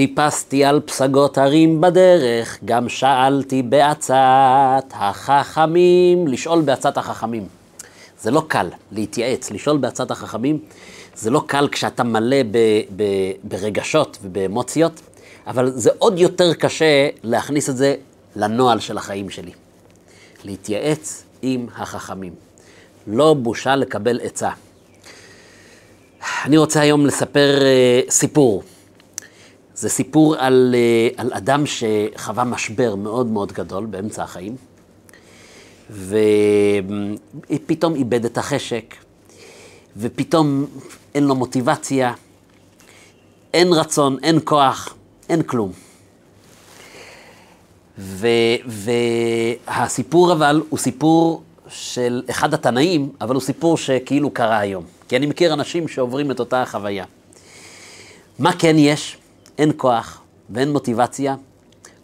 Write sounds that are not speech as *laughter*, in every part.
טיפסתי על פסגות הרים בדרך, גם שאלתי בעצת החכמים, לשאול בעצת החכמים. זה לא קל להתייעץ, לשאול בעצת החכמים. זה לא קל כשאתה מלא ב, ב, ברגשות ובאמוציות, אבל זה עוד יותר קשה להכניס את זה לנוהל של החיים שלי. להתייעץ עם החכמים. לא בושה לקבל עצה. אני רוצה היום לספר uh, סיפור. זה סיפור על, uh, על אדם שחווה משבר מאוד מאוד גדול באמצע החיים, ופתאום איבד את החשק, ופתאום אין לו מוטיבציה, אין רצון, אין כוח, אין כלום. ו, והסיפור אבל הוא סיפור של אחד התנאים, אבל הוא סיפור שכאילו קרה היום. כי אני מכיר אנשים שעוברים את אותה החוויה. מה כן יש? אין כוח ואין מוטיבציה.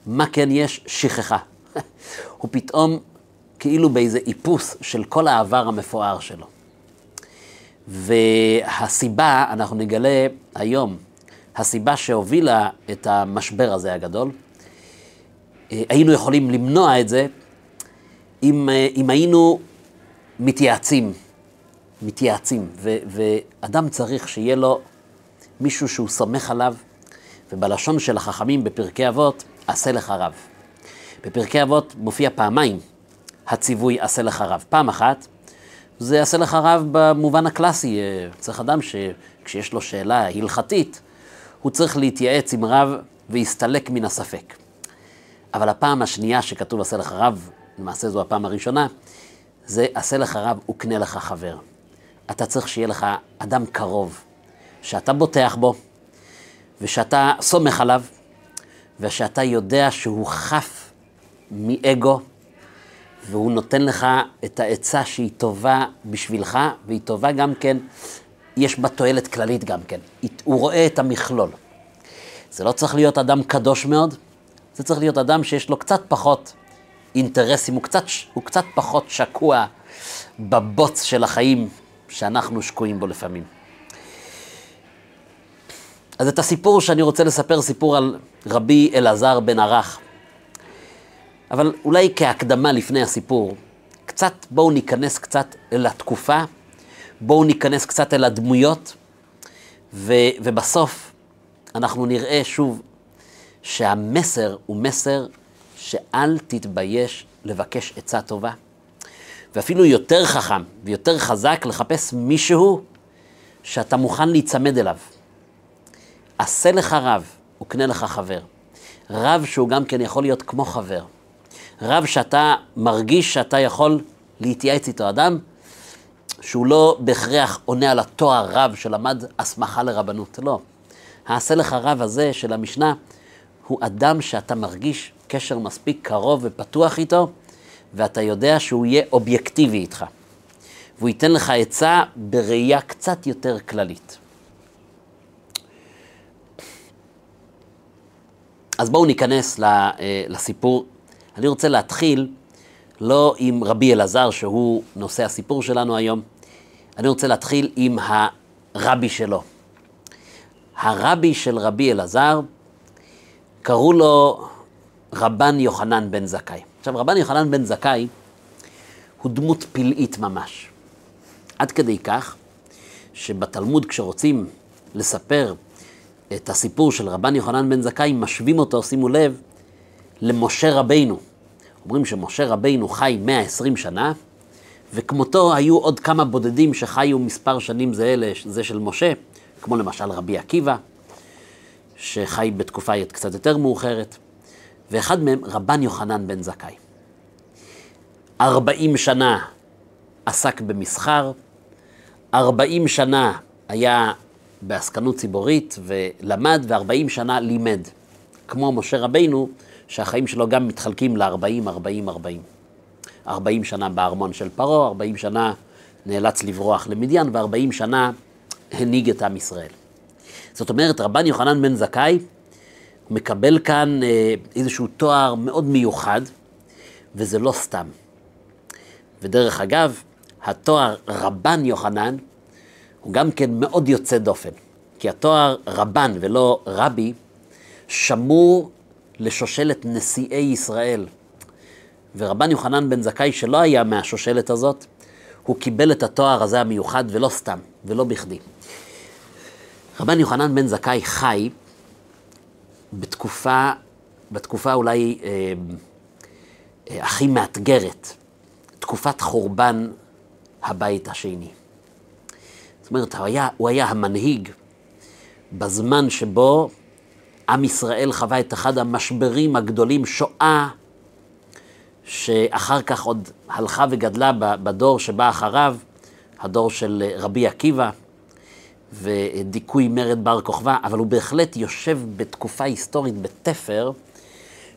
מה כן יש? שכחה. *laughs* הוא פתאום כאילו באיזה איפוס של כל העבר המפואר שלו. והסיבה, אנחנו נגלה היום, הסיבה שהובילה את המשבר הזה הגדול, אה, היינו יכולים למנוע את זה אם, אה, אם היינו מתייעצים, מתייעצים, ו, ואדם צריך שיהיה לו מישהו שהוא סומך עליו, ובלשון של החכמים בפרקי אבות, עשה לך רב. בפרקי אבות מופיע פעמיים הציווי עשה לך רב. פעם אחת, זה יעשה לך רב במובן הקלאסי. אה, צריך אדם שכשיש לו שאלה הלכתית, הוא צריך להתייעץ עם רב ויסתלק מן הספק. אבל הפעם השנייה שכתוב עשה לך רב, למעשה זו הפעם הראשונה, זה עשה לך רב וקנה לך חבר. אתה צריך שיהיה לך אדם קרוב, שאתה בוטח בו, ושאתה סומך עליו, ושאתה יודע שהוא חף מאגו, והוא נותן לך את העצה שהיא טובה בשבילך, והיא טובה גם כן, יש בה תועלת כללית גם כן. הוא רואה את המכלול. זה לא צריך להיות אדם קדוש מאוד, זה צריך להיות אדם שיש לו קצת פחות אינטרסים, הוא קצת, הוא קצת פחות שקוע בבוץ של החיים שאנחנו שקועים בו לפעמים. אז את הסיפור שאני רוצה לספר, סיפור על רבי אלעזר בן ערך. אבל אולי כהקדמה לפני הסיפור, קצת בואו ניכנס קצת אל התקופה, בואו ניכנס קצת אל הדמויות, ו, ובסוף אנחנו נראה שוב שהמסר הוא מסר שאל תתבייש לבקש עצה טובה. ואפילו יותר חכם ויותר חזק לחפש מישהו שאתה מוכן להיצמד אליו. עשה לך רב וקנה לך חבר. רב שהוא גם כן יכול להיות כמו חבר. רב שאתה מרגיש שאתה יכול להתייעץ איתו. אדם שהוא לא בהכרח עונה על התואר רב שלמד הסמכה לרבנות, לא. העשה לך רב הזה של המשנה הוא אדם שאתה מרגיש קשר מספיק קרוב ופתוח איתו, ואתה יודע שהוא יהיה אובייקטיבי איתך. והוא ייתן לך עצה בראייה קצת יותר כללית. אז בואו ניכנס אה, לסיפור אני רוצה להתחיל לא עם רבי אלעזר, שהוא נושא הסיפור שלנו היום, אני רוצה להתחיל עם הרבי שלו. הרבי של רבי אלעזר, קראו לו רבן יוחנן בן זכאי. עכשיו, רבן יוחנן בן זכאי הוא דמות פלאית ממש. עד כדי כך שבתלמוד כשרוצים לספר את הסיפור של רבן יוחנן בן זכאי, משווים אותו, שימו לב, למשה רבינו. אומרים שמשה רבינו חי 120 שנה, וכמותו היו עוד כמה בודדים שחיו מספר שנים זהה לזה של משה, כמו למשל רבי עקיבא, שחי בתקופה קצת יותר מאוחרת, ואחד מהם רבן יוחנן בן זכאי. 40 שנה עסק במסחר, 40 שנה היה בעסקנות ציבורית ולמד, ו-40 שנה לימד. כמו משה רבינו, שהחיים שלו גם מתחלקים ל-40, 40, 40. 40 שנה בארמון של פרעה, 40 שנה נאלץ לברוח למדיין, ו-40 שנה הנהיג את עם ישראל. זאת אומרת, רבן יוחנן בן זכאי מקבל כאן אה, איזשהו תואר מאוד מיוחד, וזה לא סתם. ודרך אגב, התואר רבן יוחנן הוא גם כן מאוד יוצא דופן, כי התואר רבן ולא רבי שמור לשושלת נשיאי ישראל. ורבן יוחנן בן זכאי, שלא היה מהשושלת הזאת, הוא קיבל את התואר הזה המיוחד, ולא סתם, ולא בכדי. רבן יוחנן בן זכאי חי בתקופה, בתקופה אולי אה, אה, הכי מאתגרת, תקופת חורבן הבית השני. זאת אומרת, הוא היה, הוא היה המנהיג בזמן שבו עם ישראל חווה את אחד המשברים הגדולים, שואה, שאחר כך עוד הלכה וגדלה בדור שבא אחריו, הדור של רבי עקיבא ודיכוי מרד בר כוכבא, אבל הוא בהחלט יושב בתקופה היסטורית בתפר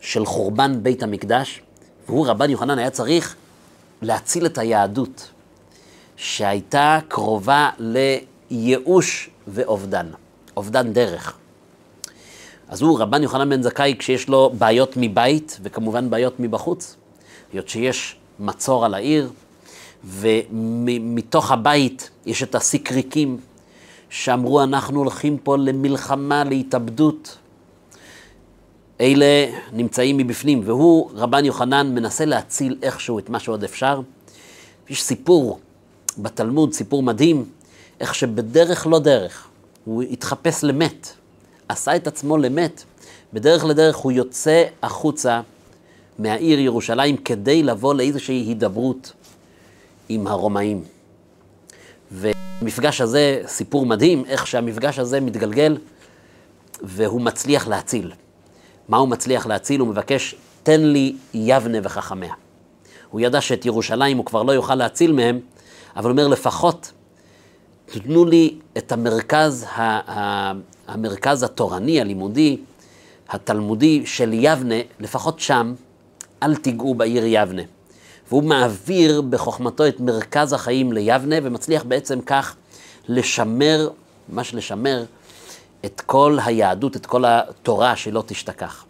של חורבן בית המקדש, והוא, רבן יוחנן, היה צריך להציל את היהדות, שהייתה קרובה לייאוש ואובדן, אובדן דרך. אז הוא, רבן יוחנן בן זכאי, כשיש לו בעיות מבית, וכמובן בעיות מבחוץ, היות שיש מצור על העיר, ומתוך הבית יש את הסיקריקים שאמרו, אנחנו הולכים פה למלחמה, להתאבדות. אלה נמצאים מבפנים, והוא, רבן יוחנן, מנסה להציל איכשהו את מה שעוד אפשר. יש סיפור בתלמוד, סיפור מדהים, איך שבדרך לא דרך, הוא התחפש למת, עשה את עצמו למת. בדרך לדרך הוא יוצא החוצה מהעיר ירושלים כדי לבוא לאיזושהי הידברות עם הרומאים. והמפגש הזה, סיפור מדהים, איך שהמפגש הזה מתגלגל והוא מצליח להציל. מה הוא מצליח להציל? הוא מבקש, תן לי יבנה וחכמיה. הוא ידע שאת ירושלים הוא כבר לא יוכל להציל מהם, אבל הוא אומר, לפחות תנו לי את המרכז, המרכז התורני, הלימודי, התלמודי של יבנה, לפחות שם, אל תיגעו בעיר יבנה. והוא מעביר בחוכמתו את מרכז החיים ליבנה, ומצליח בעצם כך לשמר, ממש לשמר, את כל היהדות, את כל התורה שלא תשתכח.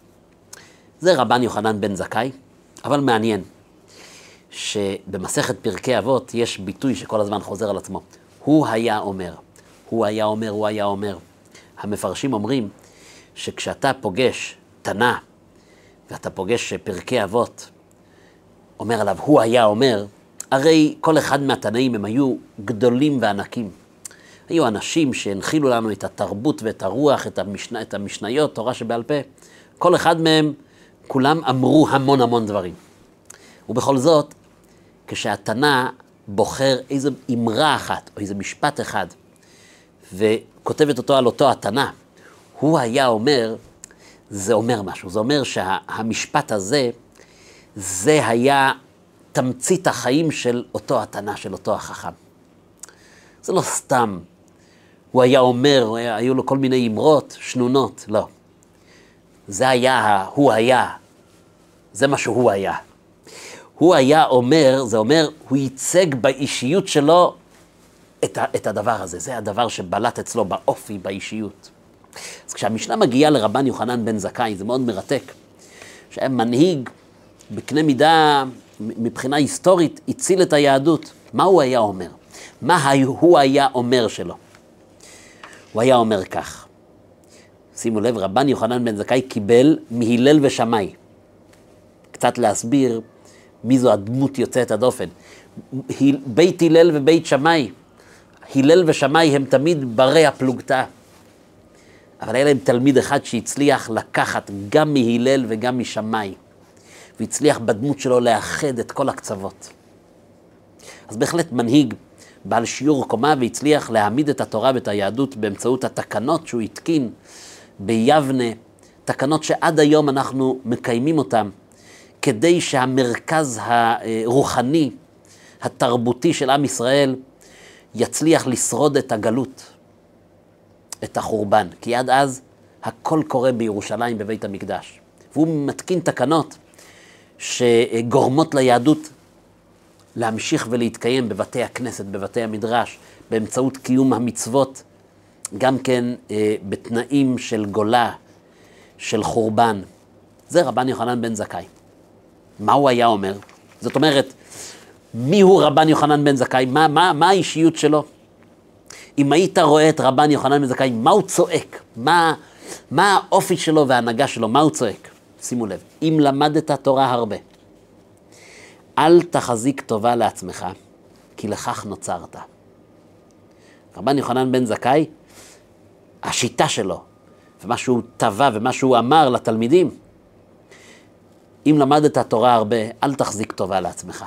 זה רבן יוחנן בן זכאי, אבל מעניין שבמסכת פרקי אבות יש ביטוי שכל הזמן חוזר על עצמו. הוא היה אומר, הוא היה אומר, הוא היה אומר. המפרשים אומרים שכשאתה פוגש תנא ואתה פוגש פרקי אבות, אומר עליו, הוא היה אומר, הרי כל אחד מהתנאים הם היו גדולים וענקים. היו אנשים שהנחילו לנו את התרבות ואת הרוח, את, המשנה, את המשניות, תורה שבעל פה. כל אחד מהם, כולם אמרו המון המון דברים. ובכל זאת, כשהתנא בוחר איזו אמרה אחת, או איזה משפט אחד, וכותבת אותו על אותו התנא, הוא היה אומר, זה אומר משהו. זה אומר שהמשפט הזה, זה היה תמצית החיים של אותו התנא, של אותו החכם. זה לא סתם, הוא היה אומר, היו לו כל מיני אמרות, שנונות, לא. זה היה, הוא היה, זה מה שהוא היה. הוא היה אומר, זה אומר, הוא ייצג באישיות שלו את, ה, את הדבר הזה. זה הדבר שבלט אצלו באופי, באישיות. אז כשהמשנה מגיעה לרבן יוחנן בן זכאי, זה מאוד מרתק, שהיה מנהיג בקנה מידה, מבחינה היסטורית, הציל את היהדות. מה הוא היה אומר? מה הוא היה אומר שלו? הוא היה אומר כך, שימו לב, רבן יוחנן בן זכאי קיבל מהלל ושמאי. קצת להסביר מי זו הדמות יוצאת הדופן. בית הלל ובית שמאי, הלל ושמאי הם תמיד ברי הפלוגתא. אבל היה להם תלמיד אחד שהצליח לקחת גם מהלל וגם משמאי, והצליח בדמות שלו לאחד את כל הקצוות. אז בהחלט מנהיג בעל שיעור קומה והצליח להעמיד את התורה ואת היהדות באמצעות התקנות שהוא התקין ביבנה, תקנות שעד היום אנחנו מקיימים אותן, כדי שהמרכז הרוחני, התרבותי של עם ישראל, יצליח לשרוד את הגלות, את החורבן. כי עד אז הכל קורה בירושלים, בבית המקדש. והוא מתקין תקנות שגורמות ליהדות להמשיך ולהתקיים בבתי הכנסת, בבתי המדרש, באמצעות קיום המצוות, גם כן אה, בתנאים של גולה, של חורבן. זה רבן יוחנן בן זכאי. מה הוא היה אומר? זאת אומרת, מי הוא רבן יוחנן בן זכאי? מה, מה, מה האישיות שלו? אם היית רואה את רבן יוחנן בן זכאי, מה הוא צועק? מה, מה האופי שלו וההנהגה שלו, מה הוא צועק? שימו לב, אם למדת תורה הרבה, אל תחזיק טובה לעצמך, כי לכך נוצרת. רבן יוחנן בן זכאי, השיטה שלו, ומה שהוא טבע ומה שהוא אמר לתלמידים, אם למדת תורה הרבה, אל תחזיק טובה לעצמך.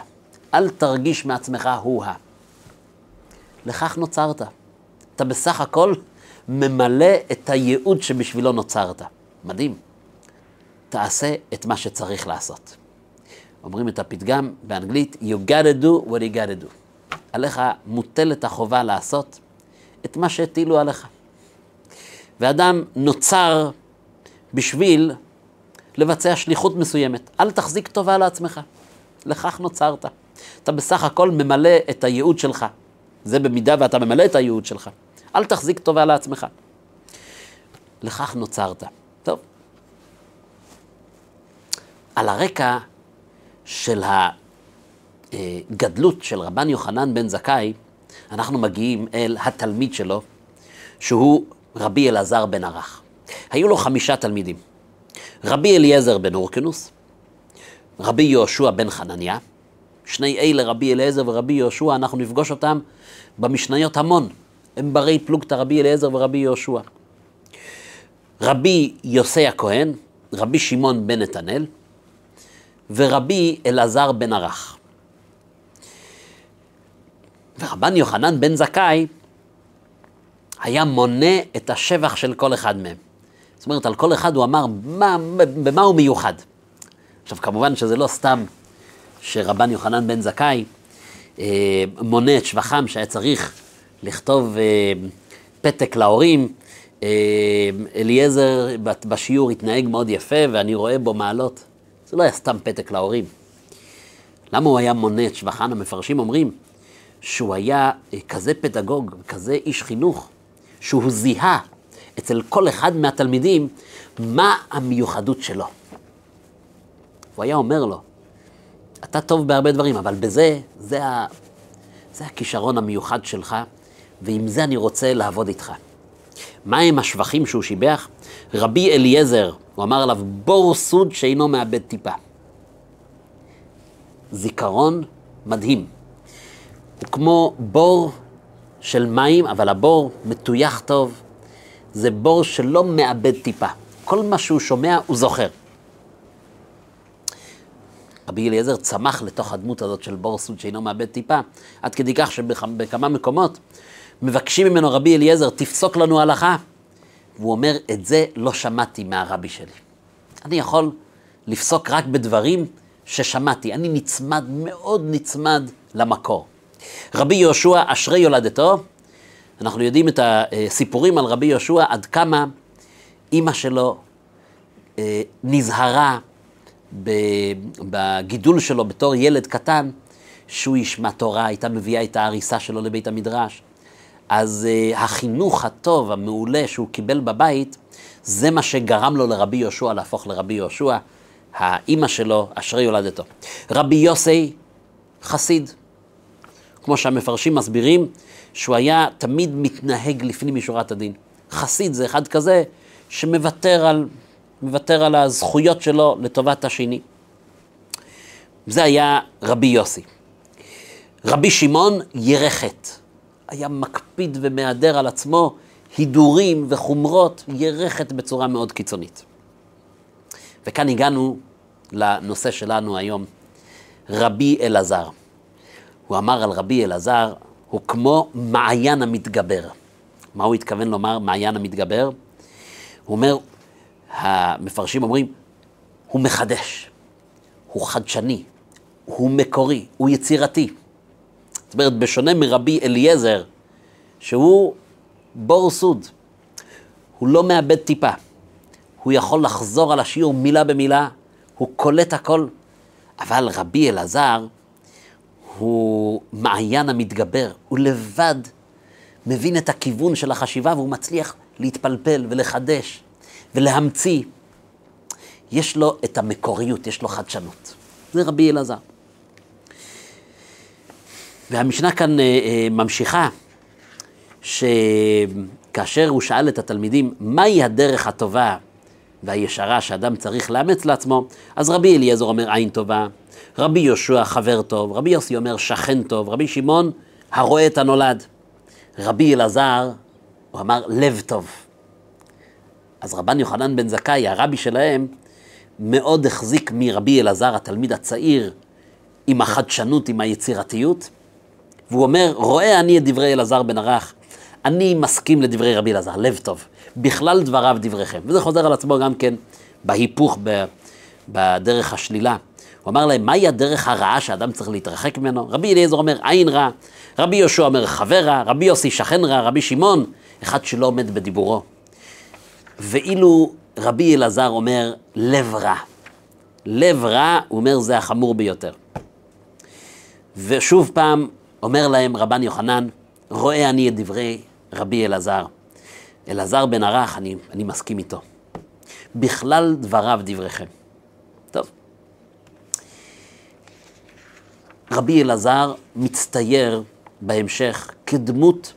אל תרגיש מעצמך הוא-ה. לכך נוצרת. אתה בסך הכל ממלא את הייעוד שבשבילו נוצרת. מדהים. תעשה את מה שצריך לעשות. אומרים את הפתגם באנגלית, you gotta do what you gotta do. עליך מוטלת החובה לעשות את מה שהטילו עליך. ואדם נוצר בשביל לבצע שליחות מסוימת. אל תחזיק טובה לעצמך, לכך נוצרת. אתה בסך הכל ממלא את הייעוד שלך. זה במידה ואתה ממלא את הייעוד שלך. אל תחזיק טובה לעצמך. לכך נוצרת. טוב. על הרקע של הגדלות של רבן יוחנן בן זכאי, אנחנו מגיעים אל התלמיד שלו, שהוא רבי אלעזר בן ערך. היו לו חמישה תלמידים. רבי אליעזר בן אורקנוס, רבי יהושע בן חנניה, שני אלה, רבי אליעזר ורבי יהושע, אנחנו נפגוש אותם במשניות המון. הם ברי פלוגתא רבי אליעזר ורבי יהושע. רבי יוסי הכהן, רבי שמעון בן נתנאל, ורבי אלעזר בן ערך. ורבן יוחנן בן זכאי היה מונה את השבח של כל אחד מהם. זאת אומרת, על כל אחד הוא אמר מה, במה הוא מיוחד. עכשיו, כמובן שזה לא סתם שרבן יוחנן בן זכאי אה, מונה את שבחם, שהיה צריך לכתוב אה, פתק להורים. אה, אליעזר בשיעור התנהג מאוד יפה, ואני רואה בו מעלות. זה לא היה סתם פתק להורים. למה הוא היה מונה את שבחן? המפרשים אומרים שהוא היה אה, כזה פדגוג, כזה איש חינוך, שהוא זיהה אצל כל אחד מהתלמידים מה המיוחדות שלו. הוא היה אומר לו, אתה טוב בהרבה דברים, אבל בזה, זה, ה, זה הכישרון המיוחד שלך, ועם זה אני רוצה לעבוד איתך. מהם השבחים שהוא שיבח? רבי אליעזר, הוא אמר עליו, בור סוד שאינו מאבד טיפה. זיכרון מדהים. הוא כמו בור של מים, אבל הבור מטויח טוב. זה בור שלא מאבד טיפה. כל מה שהוא שומע, הוא זוכר. רבי אליעזר צמח לתוך הדמות הזאת של בור סוד שאינו מאבד טיפה, עד כדי כך שבכמה מקומות מבקשים ממנו רבי אליעזר, תפסוק לנו הלכה. והוא אומר, את זה לא שמעתי מהרבי שלי. אני יכול לפסוק רק בדברים ששמעתי. אני נצמד, מאוד נצמד למקור. רבי יהושע, אשרי יולדתו, אנחנו יודעים את הסיפורים על רבי יהושע, עד כמה אימא שלו אה, נזהרה בגידול שלו בתור ילד קטן, שהוא ישמע תורה, הייתה מביאה את ההריסה שלו לבית המדרש. אז uh, החינוך הטוב, המעולה שהוא קיבל בבית, זה מה שגרם לו לרבי יהושע להפוך לרבי יהושע, האימא שלו, אשרי יולדתו. רבי יוסי, חסיד. כמו שהמפרשים מסבירים, שהוא היה תמיד מתנהג לפנים משורת הדין. חסיד זה אחד כזה שמוותר על, מוותר על הזכויות שלו לטובת השני. זה היה רבי יוסי. רבי שמעון, ירחת. היה מקפיד ומהדר על עצמו הידורים וחומרות, ירחת בצורה מאוד קיצונית. וכאן הגענו לנושא שלנו היום, רבי אלעזר. הוא אמר על רבי אלעזר, הוא כמו מעיין המתגבר. מה הוא התכוון לומר, מעיין המתגבר? הוא אומר, המפרשים אומרים, הוא מחדש, הוא חדשני, הוא מקורי, הוא יצירתי. זאת אומרת, בשונה מרבי אליעזר, שהוא בור סוד, הוא לא מאבד טיפה. הוא יכול לחזור על השיעור מילה במילה, הוא קולט הכל. אבל רבי אלעזר הוא מעיין המתגבר, הוא לבד מבין את הכיוון של החשיבה והוא מצליח להתפלפל ולחדש ולהמציא. יש לו את המקוריות, יש לו חדשנות. זה רבי אלעזר. והמשנה כאן אה, אה, ממשיכה, כאשר הוא שאל את התלמידים, מהי הדרך הטובה והישרה שאדם צריך לאמץ לעצמו, אז רבי אליעזר אומר עין טובה, רבי יהושע חבר טוב, רבי יוסי אומר שכן טוב, רבי שמעון הרואה את הנולד. רבי אלעזר, הוא אמר לב טוב. אז רבן יוחנן בן זכאי, הרבי שלהם, מאוד החזיק מרבי אלעזר, התלמיד הצעיר, עם החדשנות, עם היצירתיות, והוא אומר, רואה אני את דברי אלעזר בן ערך, אני מסכים לדברי רבי אלעזר, לב טוב. בכלל דבריו דבריכם. וזה חוזר על עצמו גם כן בהיפוך בדרך השלילה. הוא אמר להם, מהי הדרך הרעה שאדם צריך להתרחק ממנו? רבי אליעזר אומר, עין רע. רבי יהושע אומר, חבר רע. רבי יוסי, שכן רע. רבי שמעון, אחד שלא עומד בדיבורו. ואילו רבי אלעזר אומר, לב רע. לב רע, הוא אומר, זה החמור ביותר. ושוב פעם, אומר להם רבן יוחנן, רואה אני את דברי רבי אלעזר. אלעזר בן ערך, אני, אני מסכים איתו. בכלל דבריו דבריכם. טוב. רבי אלעזר מצטייר בהמשך כדמות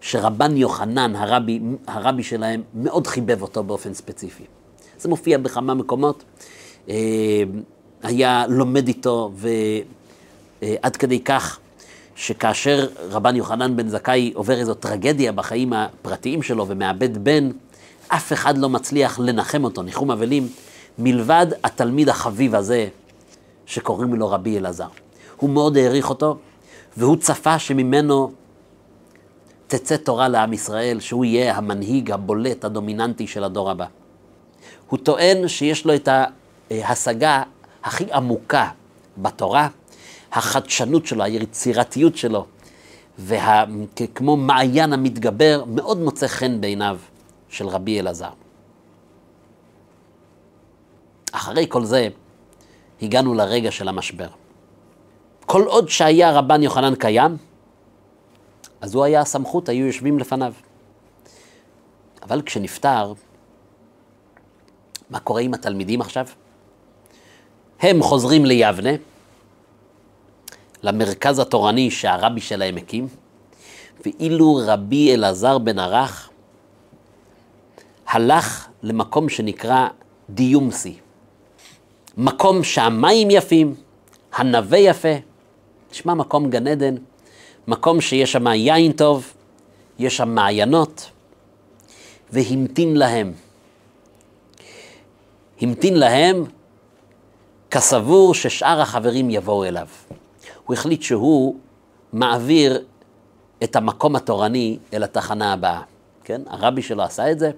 שרבן יוחנן, הרבי, הרבי שלהם, מאוד חיבב אותו באופן ספציפי. זה מופיע בכמה מקומות. אה, היה לומד איתו, ועד כדי כך שכאשר רבן יוחנן בן זכאי עובר איזו טרגדיה בחיים הפרטיים שלו ומאבד בן, אף אחד לא מצליח לנחם אותו, ניחום אבלים, מלבד התלמיד החביב הזה, שקוראים לו רבי אלעזר. הוא מאוד העריך אותו, והוא צפה שממנו תצא תורה לעם ישראל, שהוא יהיה המנהיג הבולט, הדומיננטי של הדור הבא. הוא טוען שיש לו את ההשגה הכי עמוקה בתורה, החדשנות שלו, היצירתיות שלו, וכמו מעיין המתגבר, מאוד מוצא חן בעיניו של רבי אלעזר. אחרי כל זה, הגענו לרגע של המשבר. כל עוד שהיה רבן יוחנן קיים, אז הוא היה הסמכות, היו יושבים לפניו. אבל כשנפטר, מה קורה עם התלמידים עכשיו? הם חוזרים ליבנה, למרכז התורני שהרבי שלהם הקים, ואילו רבי אלעזר בן ערך הלך למקום שנקרא דיומסי. מקום שהמים יפים, הנווה יפה, נשמע מקום גן עדן, מקום שיש שם יין טוב, יש שם מעיינות, והמתין להם. המתין להם כסבור ששאר החברים יבואו אליו. הוא החליט שהוא מעביר את המקום התורני אל התחנה הבאה. כן? הרבי שלו עשה את זה,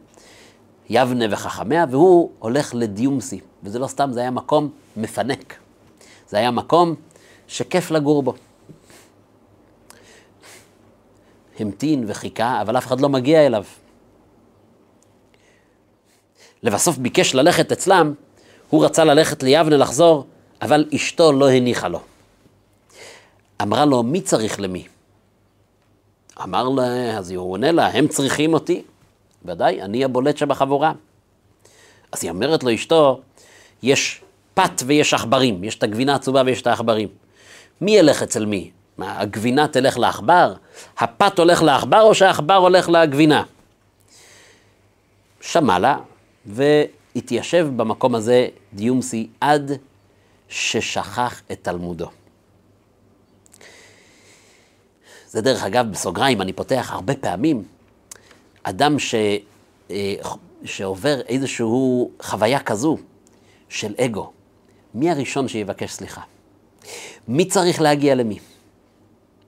יבנה וחכמיה, והוא הולך לדיומסי. וזה לא סתם, זה היה מקום מפנק. זה היה מקום שכיף לגור בו. המתין וחיכה, אבל אף אחד לא מגיע אליו. לבסוף ביקש ללכת אצלם, הוא רצה ללכת ליבנה לחזור, אבל אשתו לא הניחה לו. אמרה לו, מי צריך למי? אמר לה, אז הוא עונה לה, הם צריכים אותי. ודאי, אני הבולט שבחבורה. אז היא אומרת לו, אשתו, יש פת ויש עכברים, יש את הגבינה הצהובה ויש את העכברים. מי ילך אצל מי? מה, הגבינה תלך לעכבר? הפת הולך לעכבר או שהעכבר הולך לגבינה? שמע לה, והתיישב במקום הזה דיומסי עד ששכח את תלמודו. זה דרך אגב, בסוגריים, אני פותח הרבה פעמים, אדם ש, אה, שעובר איזושהי חוויה כזו של אגו, מי הראשון שיבקש סליחה? מי צריך להגיע למי?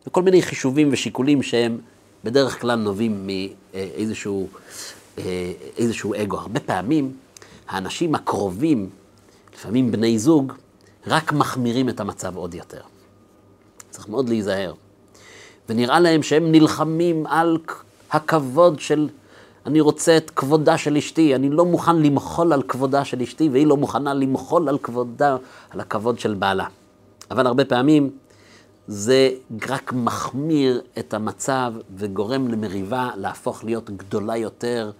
וכל מיני חישובים ושיקולים שהם בדרך כלל נובעים מאיזשהו אה, איזשהו אגו. הרבה פעמים האנשים הקרובים, לפעמים בני זוג, רק מחמירים את המצב עוד יותר. צריך מאוד להיזהר. ונראה להם שהם נלחמים על הכבוד של, אני רוצה את כבודה של אשתי, אני לא מוכן למחול על כבודה של אשתי, והיא לא מוכנה למחול על כבודה, על הכבוד של בעלה. אבל הרבה פעמים זה רק מחמיר את המצב וגורם למריבה להפוך להיות גדולה יותר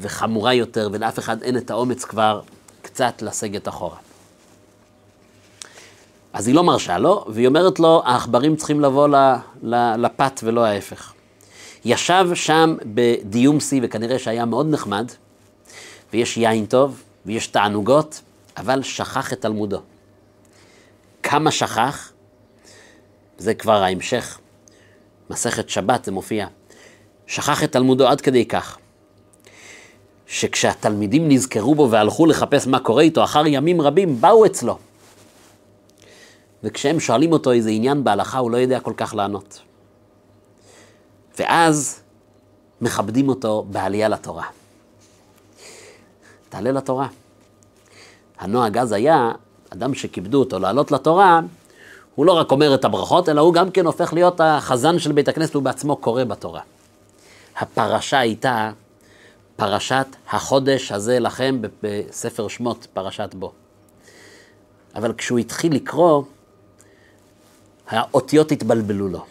וחמורה יותר, ולאף אחד אין את האומץ כבר קצת לסגת אחורה. אז היא לא מרשה לו, והיא אומרת לו, העכברים צריכים לבוא לפת ולא ההפך. ישב שם בדיומסי, וכנראה שהיה מאוד נחמד, ויש יין טוב, ויש תענוגות, אבל שכח את תלמודו. כמה שכח? זה כבר ההמשך. מסכת שבת זה מופיע. שכח את תלמודו עד כדי כך, שכשהתלמידים נזכרו בו והלכו לחפש מה קורה איתו, אחר ימים רבים באו אצלו. וכשהם שואלים אותו איזה עניין בהלכה, הוא לא יודע כל כך לענות. ואז מכבדים אותו בעלייה לתורה. תעלה לתורה. הנוהג אז היה, אדם שכיבדו אותו לעלות לתורה, הוא לא רק אומר את הברכות, אלא הוא גם כן הופך להיות החזן של בית הכנסת, הוא בעצמו קורא בתורה. הפרשה הייתה פרשת החודש הזה לכם בספר שמות, פרשת בו. אבל כשהוא התחיל לקרוא, האותיות התבלבלו לו.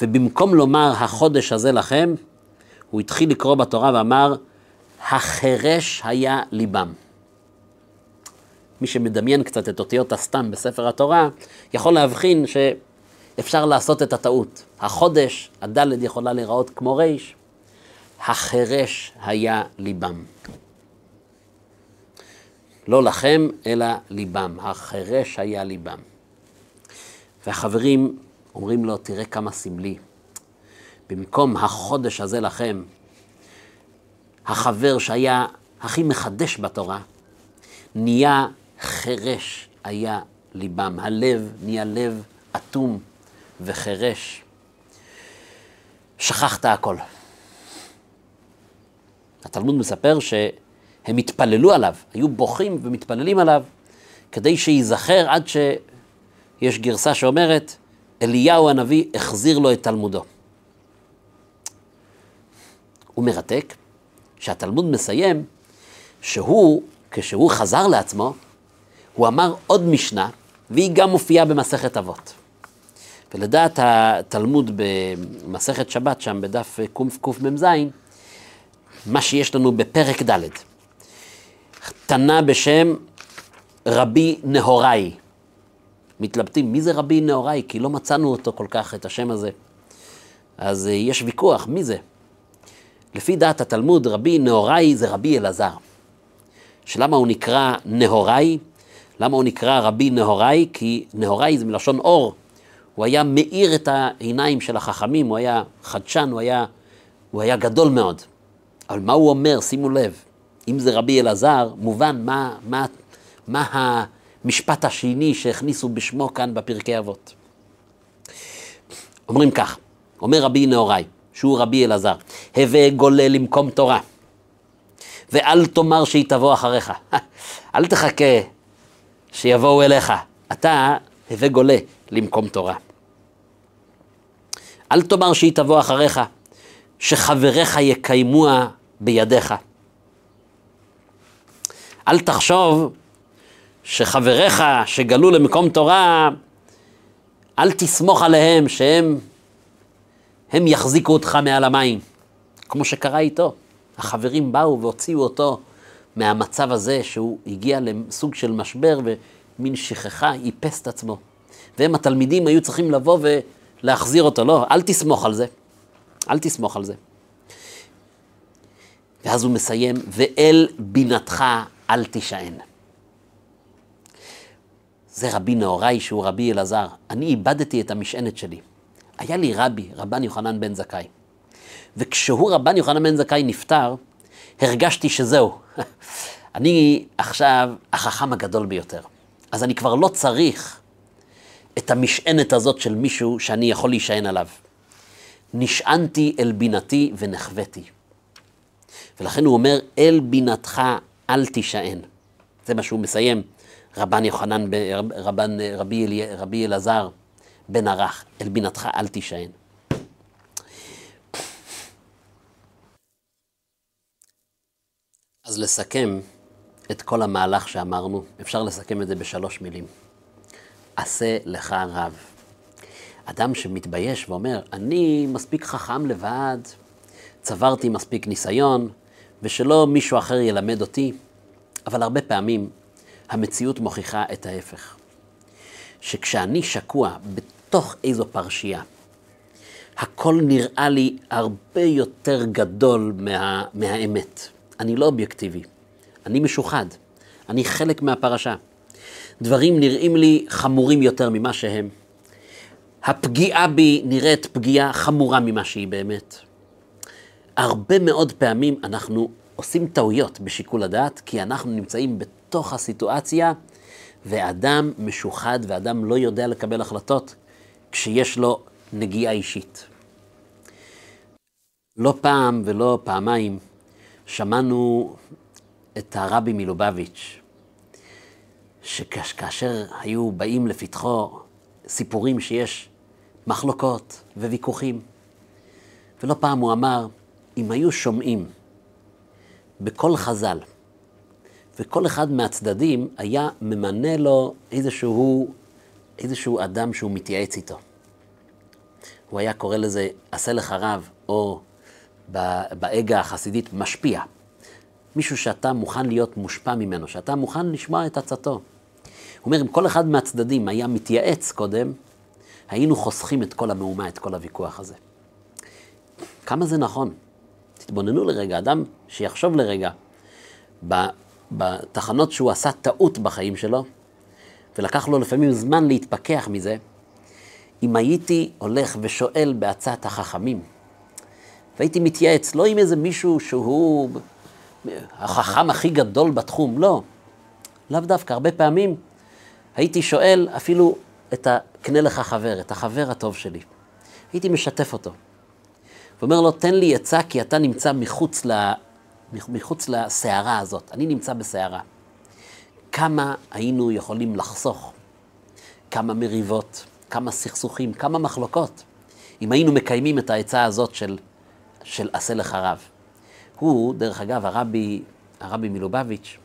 ובמקום לומר החודש הזה לכם, הוא התחיל לקרוא בתורה ואמר, החרש היה ליבם. מי שמדמיין קצת את אותיות הסתם בספר התורה, יכול להבחין שאפשר לעשות את הטעות. החודש, הדלת יכולה להיראות כמו ריש, החרש היה ליבם. לא לכם, אלא ליבם. החרש היה ליבם. והחברים אומרים לו, תראה כמה סמלי. במקום החודש הזה לכם, החבר שהיה הכי מחדש בתורה, נהיה חירש היה ליבם. הלב נהיה לב אטום וחירש. שכחת הכל. התלמוד מספר שהם התפללו עליו, היו בוכים ומתפללים עליו, כדי שייזכר עד שיש גרסה שאומרת, אליהו הנביא החזיר לו את תלמודו. הוא מרתק, שהתלמוד מסיים, שהוא, כשהוא חזר לעצמו, הוא אמר עוד משנה, והיא גם מופיעה במסכת אבות. ולדעת התלמוד במסכת שבת, שם בדף קקמ"ז, מה שיש לנו בפרק ד', תנא בשם רבי נהוראי. מתלבטים, מי זה רבי נהוראי? כי לא מצאנו אותו כל כך, את השם הזה. אז אה, יש ויכוח, מי זה? לפי דעת התלמוד, רבי נהוראי זה רבי אלעזר. שלמה הוא נקרא נהוראי? למה הוא נקרא רבי נהוראי? כי נהוראי זה מלשון אור. הוא היה מאיר את העיניים של החכמים, הוא היה חדשן, הוא היה, הוא היה גדול מאוד. אבל מה הוא אומר? שימו לב, אם זה רבי אלעזר, מובן מה, מה, מה המשפט השני שהכניסו בשמו כאן בפרקי אבות. אומרים כך, אומר רבי נהוראי, שהוא רבי אלעזר, הווה גולה למקום תורה, ואל תאמר שהיא תבוא אחריך. *laughs* אל תחכה שיבואו אליך. אתה הווה גולה למקום תורה. אל תאמר שהיא תבוא אחריך, שחבריך יקיימוה בידיך. אל תחשוב שחבריך שגלו למקום תורה, אל תסמוך עליהם שהם הם יחזיקו אותך מעל המים, כמו שקרה איתו. החברים באו והוציאו אותו מהמצב הזה שהוא הגיע לסוג של משבר ומין שכחה, איפס את עצמו. והם התלמידים היו צריכים לבוא ולהחזיר אותו. לא, אל תסמוך על זה. אל תסמוך על זה. ואז הוא מסיים, ואל בינתך אל תישען. זה רבי נהוראי שהוא רבי אלעזר. אני איבדתי את המשענת שלי. היה לי רבי, רבן יוחנן בן זכאי. וכשהוא רבן יוחנן בן זכאי נפטר, הרגשתי שזהו. *laughs* אני עכשיו החכם הגדול ביותר. אז אני כבר לא צריך את המשענת הזאת של מישהו שאני יכול להישען עליו. נשענתי אל בינתי ונחוויתי. ולכן הוא אומר, אל בינתך אל תישען. זה מה שהוא מסיים, רבן יוחנן, רבן, רבי, אלי, רבי אלעזר בן ערך, אל בינתך אל תישען. אז לסכם את כל המהלך שאמרנו, אפשר לסכם את זה בשלוש מילים. עשה לך רב. אדם שמתבייש ואומר, אני מספיק חכם לבד, צברתי מספיק ניסיון, ושלא מישהו אחר ילמד אותי, אבל הרבה פעמים המציאות מוכיחה את ההפך. שכשאני שקוע בתוך איזו פרשייה, הכל נראה לי הרבה יותר גדול מה, מהאמת. אני לא אובייקטיבי, אני משוחד, אני חלק מהפרשה. דברים נראים לי חמורים יותר ממה שהם. הפגיעה בי נראית פגיעה חמורה ממה שהיא באמת. הרבה מאוד פעמים אנחנו עושים טעויות בשיקול הדעת, כי אנחנו נמצאים בתוך הסיטואציה, ואדם משוחד ואדם לא יודע לקבל החלטות כשיש לו נגיעה אישית. לא פעם ולא פעמיים שמענו את הרבי מלובביץ', שכאשר היו באים לפתחו סיפורים שיש מחלוקות וויכוחים, ולא פעם הוא אמר, אם היו שומעים בכל חז"ל, וכל אחד מהצדדים היה ממנה לו איזשהו, איזשהו אדם שהוא מתייעץ איתו. הוא היה קורא לזה עשה לך רב, או באגה החסידית משפיע. מישהו שאתה מוכן להיות מושפע ממנו, שאתה מוכן לשמוע את עצתו. הוא אומר, אם כל אחד מהצדדים היה מתייעץ קודם, היינו חוסכים את כל המהומה, את כל הוויכוח הזה. כמה זה נכון? תתבוננו לרגע, אדם שיחשוב לרגע בתחנות שהוא עשה טעות בחיים שלו, ולקח לו לפעמים זמן להתפכח מזה, אם הייתי הולך ושואל בעצת החכמים, והייתי מתייעץ, לא עם איזה מישהו שהוא החכם הכי גדול בתחום, לא. לאו דווקא, הרבה פעמים הייתי שואל אפילו את הקנה לך חבר, את החבר הטוב שלי. הייתי משתף אותו. ואומר לו, תן לי עצה כי אתה נמצא מחוץ. מחוץ לסערה הזאת. אני נמצא בסערה. כמה היינו יכולים לחסוך? כמה מריבות, כמה סכסוכים, כמה מחלוקות, אם היינו מקיימים את העצה הזאת של, של עשה לך רב. הוא, דרך אגב, הרבי, הרבי מלובביץ',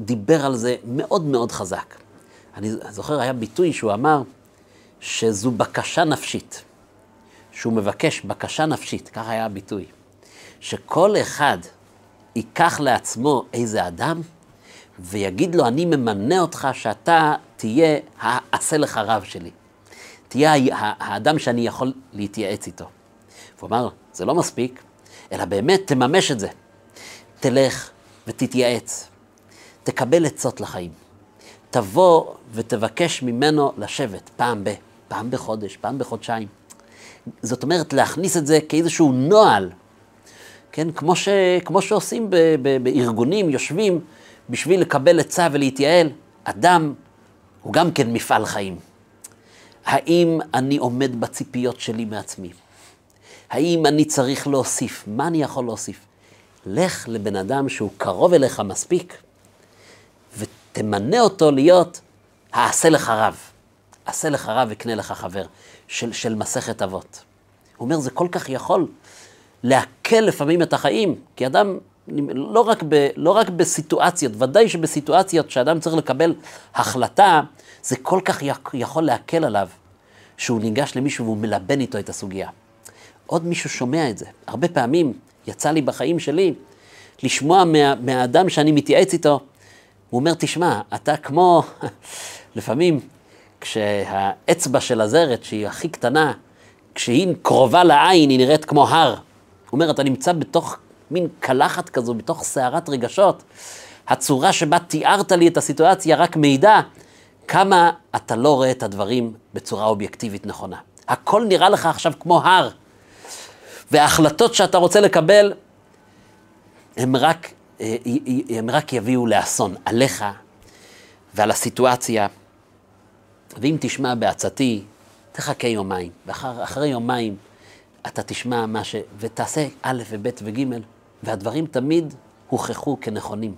דיבר על זה מאוד מאוד חזק. אני זוכר, היה ביטוי שהוא אמר שזו בקשה נפשית. שהוא מבקש בקשה נפשית, ככה היה הביטוי, שכל אחד ייקח לעצמו איזה אדם ויגיד לו, אני ממנה אותך שאתה תהיה העשה לך רב שלי. תהיה האדם שאני יכול להתייעץ איתו. הוא אמר, זה לא מספיק, אלא באמת תממש את זה. תלך ותתייעץ, תקבל עצות לחיים. תבוא ותבקש ממנו לשבת פעם ב, פעם בחודש, פעם בחודשיים. זאת אומרת, להכניס את זה כאיזשהו נוהל, כן? כמו, ש, כמו שעושים ב, ב, בארגונים, יושבים בשביל לקבל עצה ולהתייעל. אדם הוא גם כן מפעל חיים. האם אני עומד בציפיות שלי מעצמי? האם אני צריך להוסיף? מה אני יכול להוסיף? לך לבן אדם שהוא קרוב אליך מספיק, ותמנה אותו להיות העשה לך רב. עשה לך רב וקנה לך חבר. של, של מסכת אבות. הוא אומר, זה כל כך יכול להקל לפעמים את החיים, כי אדם, לא רק, ב, לא רק בסיטואציות, ודאי שבסיטואציות שאדם צריך לקבל החלטה, זה כל כך יכול להקל עליו, שהוא ניגש למישהו והוא מלבן איתו את הסוגיה. עוד מישהו שומע את זה. הרבה פעמים יצא לי בחיים שלי לשמוע מה, מהאדם שאני מתייעץ איתו, הוא אומר, תשמע, אתה כמו, *laughs* לפעמים כשהאצבע של הזרת, שהיא הכי קטנה, כשהיא קרובה לעין, היא נראית כמו הר. אומר, אתה נמצא בתוך מין קלחת כזו, בתוך סערת רגשות. הצורה שבה תיארת לי את הסיטואציה רק מעידה כמה אתה לא רואה את הדברים בצורה אובייקטיבית נכונה. הכל נראה לך עכשיו כמו הר, וההחלטות שאתה רוצה לקבל, הם רק, אה, הם רק יביאו לאסון עליך ועל הסיטואציה. ואם תשמע בעצתי, תחכה יומיים, ואחרי יומיים אתה תשמע מה ש... ותעשה א' וב' וג', והדברים תמיד הוכחו כנכונים.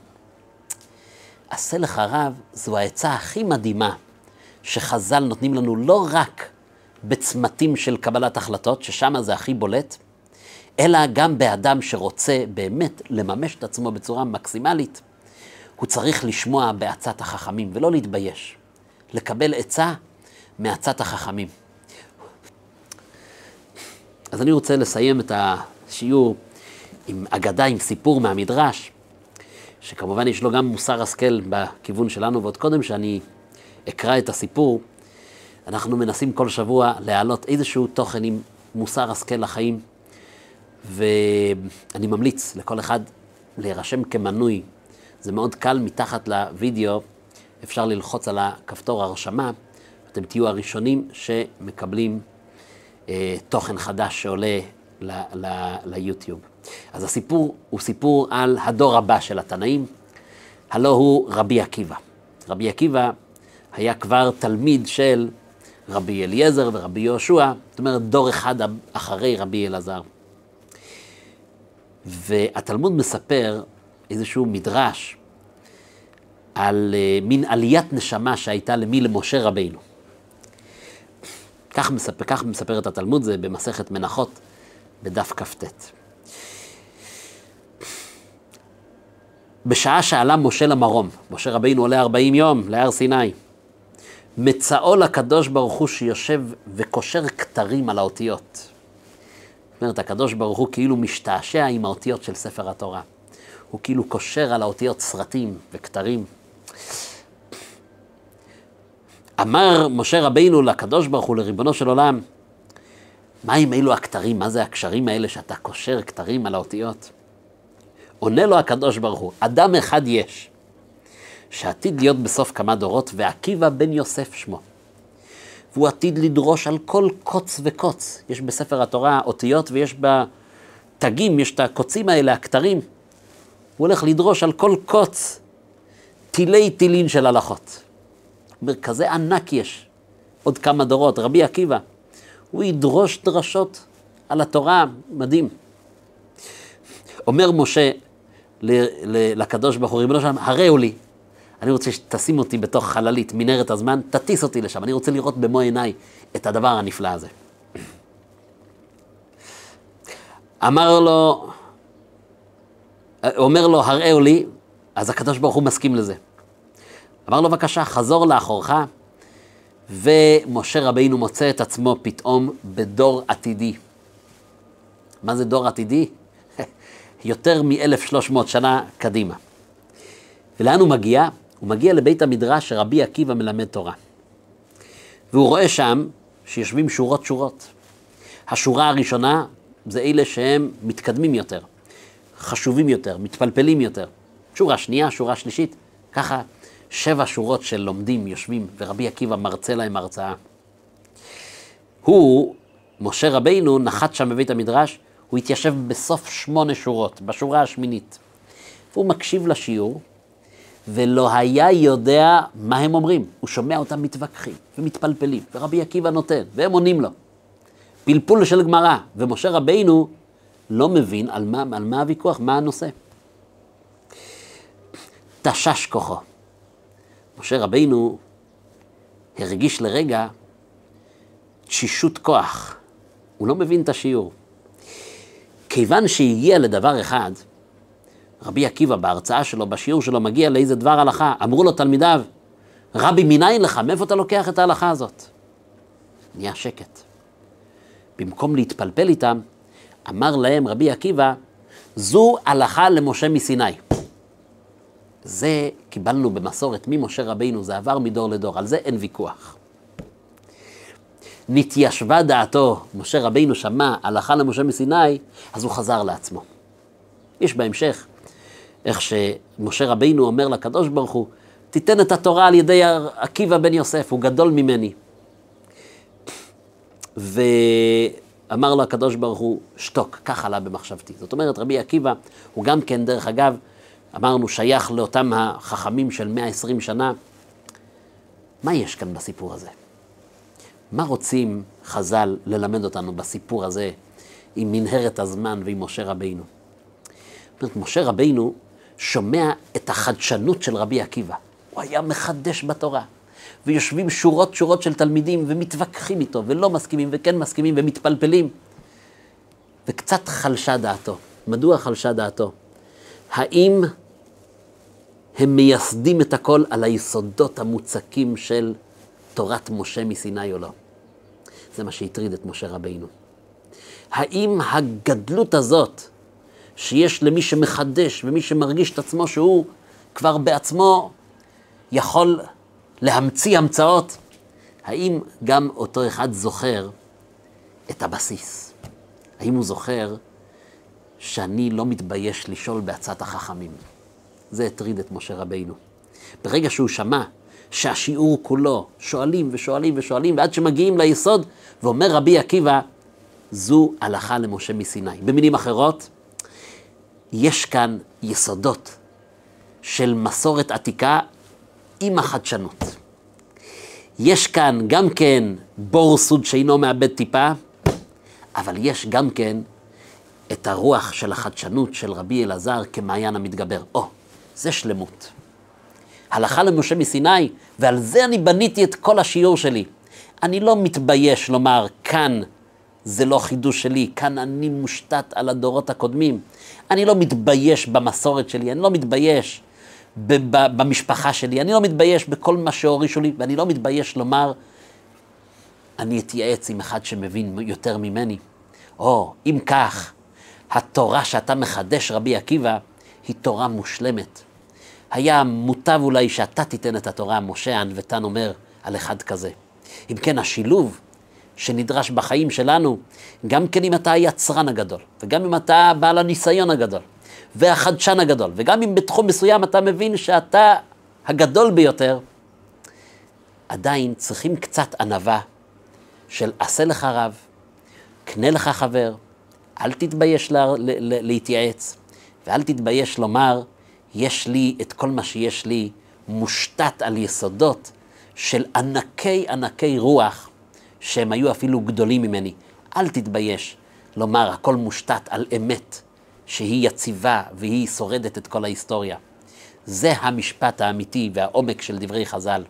עשה לך רב זו העצה הכי מדהימה שחז"ל נותנים לנו לא רק בצמתים של קבלת החלטות, ששם זה הכי בולט, אלא גם באדם שרוצה באמת לממש את עצמו בצורה מקסימלית, הוא צריך לשמוע בעצת החכמים ולא להתבייש. לקבל עצה מעצת החכמים. אז אני רוצה לסיים את השיעור עם אגדה, עם סיפור מהמדרש, שכמובן יש לו גם מוסר השכל בכיוון שלנו, ועוד קודם שאני אקרא את הסיפור, אנחנו מנסים כל שבוע להעלות איזשהו תוכן עם מוסר השכל לחיים, ואני ממליץ לכל אחד להירשם כמנוי. זה מאוד קל, מתחת לוידאו אפשר ללחוץ על הכפתור הרשמה, אתם תהיו הראשונים שמקבלים אה, תוכן חדש שעולה ליוטיוב. אז הסיפור הוא סיפור על הדור הבא של התנאים, הלא הוא רבי עקיבא. רבי עקיבא היה כבר תלמיד של רבי אליעזר ורבי יהושע, זאת אומרת דור אחד אחרי רבי אלעזר. והתלמוד מספר איזשהו מדרש על uh, מין עליית נשמה שהייתה למי? למשה רבינו. כך מספר, כך מספר את התלמוד, זה במסכת מנחות, בדף כ"ט. בשעה שעלה משה למרום, משה רבינו עולה 40 יום להר סיני, מצאו לקדוש ברוך הוא שיושב וקושר כתרים על האותיות. זאת אומרת, הקדוש ברוך הוא כאילו משתעשע עם האותיות של ספר התורה. הוא כאילו קושר על האותיות סרטים וכתרים. אמר משה רבינו לקדוש ברוך הוא, לריבונו של עולם, מה עם אלו הכתרים? מה זה הקשרים האלה שאתה קושר כתרים על האותיות? עונה לו הקדוש ברוך הוא, אדם אחד יש, שעתיד להיות בסוף כמה דורות, ועקיבא בן יוסף שמו. והוא עתיד לדרוש על כל קוץ וקוץ. יש בספר התורה אותיות ויש בתגים, יש את הקוצים האלה, הכתרים. הוא הולך לדרוש על כל קוץ תילי תילין של הלכות. אומר, כזה ענק יש, עוד כמה דורות, רבי עקיבא. הוא ידרוש דרשות על התורה, מדהים. אומר משה לקדוש ברוך הוא, ריבונו שלם, הראו לי, אני רוצה שתשים אותי בתוך חללית, מנהרת הזמן, תטיס אותי לשם, אני רוצה לראות במו עיניי את הדבר הנפלא הזה. אמר לו, אומר לו, הראו לי, אז הקדוש ברוך הוא מסכים לזה. אמר לו, בבקשה, חזור לאחורך, ומשה רבינו מוצא את עצמו פתאום בדור עתידי. מה זה דור עתידי? *laughs* יותר מ-1300 שנה קדימה. ולאן הוא מגיע? הוא מגיע לבית המדרש שרבי עקיבא מלמד תורה. והוא רואה שם שיושבים שורות שורות. השורה הראשונה זה אלה שהם מתקדמים יותר, חשובים יותר, מתפלפלים יותר. שורה שנייה, שורה שלישית, ככה שבע שורות של לומדים יושבים, ורבי עקיבא מרצה להם הרצאה. הוא, משה רבינו, נחת שם בבית המדרש, הוא התיישב בסוף שמונה שורות, בשורה השמינית. והוא מקשיב לשיעור, ולא היה יודע מה הם אומרים. הוא שומע אותם מתווכחים ומתפלפלים, ורבי עקיבא נותן, והם עונים לו. פלפול של גמרא, ומשה רבינו לא מבין על מה, על מה הוויכוח, מה הנושא. תשש כוחו. משה רבינו הרגיש לרגע תשישות כוח. הוא לא מבין את השיעור. כיוון שהגיע לדבר אחד, רבי עקיבא בהרצאה שלו, בשיעור שלו, מגיע לאיזה דבר הלכה, אמרו לו תלמידיו, רבי מניין לך, מאיפה אתה לוקח את ההלכה הזאת? נהיה שקט. במקום להתפלפל איתם, אמר להם רבי עקיבא, זו הלכה למשה מסיני. זה קיבלנו במסורת ממשה רבינו, זה עבר מדור לדור, על זה אין ויכוח. נתיישבה דעתו, משה רבינו שמע הלכה למשה מסיני, אז הוא חזר לעצמו. יש בהמשך, איך שמשה רבינו אומר לקדוש ברוך הוא, תיתן את התורה על ידי עקיבא בן יוסף, הוא גדול ממני. ואמר לו הקדוש ברוך הוא, שתוק, כך עלה במחשבתי. זאת אומרת, רבי עקיבא הוא גם כן, דרך אגב, אמרנו, שייך לאותם החכמים של 120 שנה. מה יש כאן בסיפור הזה? מה רוצים חז"ל ללמד אותנו בסיפור הזה עם מנהרת הזמן ועם משה רבינו? זאת אומרת, משה רבינו שומע את החדשנות של רבי עקיבא. הוא היה מחדש בתורה. ויושבים שורות שורות של תלמידים ומתווכחים איתו, ולא מסכימים וכן מסכימים ומתפלפלים. וקצת חלשה דעתו. מדוע חלשה דעתו? האם הם מייסדים את הכל על היסודות המוצקים של תורת משה מסיני או לא? זה מה שהטריד את משה רבינו. האם הגדלות הזאת שיש למי שמחדש ומי שמרגיש את עצמו שהוא כבר בעצמו יכול להמציא המצאות, האם גם אותו אחד זוכר את הבסיס. האם הוא זוכר שאני לא מתבייש לשאול בעצת החכמים? זה הטריד את משה רבינו. ברגע שהוא שמע שהשיעור כולו שואלים ושואלים ושואלים, ועד שמגיעים ליסוד, ואומר רבי עקיבא, זו הלכה למשה מסיני. במילים אחרות, יש כאן יסודות של מסורת עתיקה עם החדשנות. יש כאן גם כן בור סוד שאינו מאבד טיפה, אבל יש גם כן את הרוח של החדשנות של רבי אלעזר כמעיין המתגבר. או, זה שלמות. הלכה למשה מסיני, ועל זה אני בניתי את כל השיעור שלי. אני לא מתבייש לומר, כאן זה לא חידוש שלי, כאן אני מושתת על הדורות הקודמים. אני לא מתבייש במסורת שלי, אני לא מתבייש במשפחה שלי, אני לא מתבייש בכל מה שהורישו לי, ואני לא מתבייש לומר, אני אתייעץ עם אחד שמבין יותר ממני. או, אם כך, התורה שאתה מחדש, רבי עקיבא, היא תורה מושלמת. היה מוטב אולי שאתה תיתן את התורה, משה הענוותן אומר על אחד כזה. אם כן, השילוב שנדרש בחיים שלנו, גם כן אם אתה היצרן הגדול, וגם אם אתה בעל הניסיון הגדול, והחדשן הגדול, וגם אם בתחום מסוים אתה מבין שאתה הגדול ביותר, עדיין צריכים קצת ענווה של עשה לך רב, קנה לך חבר, אל תתבייש לה, לה, לה, להתייעץ, ואל תתבייש לומר, יש לי את כל מה שיש לי מושתת על יסודות של ענקי ענקי רוח, שהם היו אפילו גדולים ממני. אל תתבייש לומר, הכל מושתת על אמת, שהיא יציבה והיא שורדת את כל ההיסטוריה. זה המשפט האמיתי והעומק של דברי חז"ל.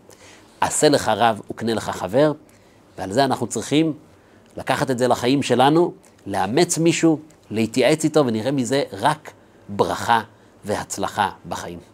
עשה לך רב וקנה לך חבר, ועל זה אנחנו צריכים לקחת את זה לחיים שלנו, לאמץ מישהו, להתייעץ איתו, ונראה מזה רק ברכה והצלחה בחיים.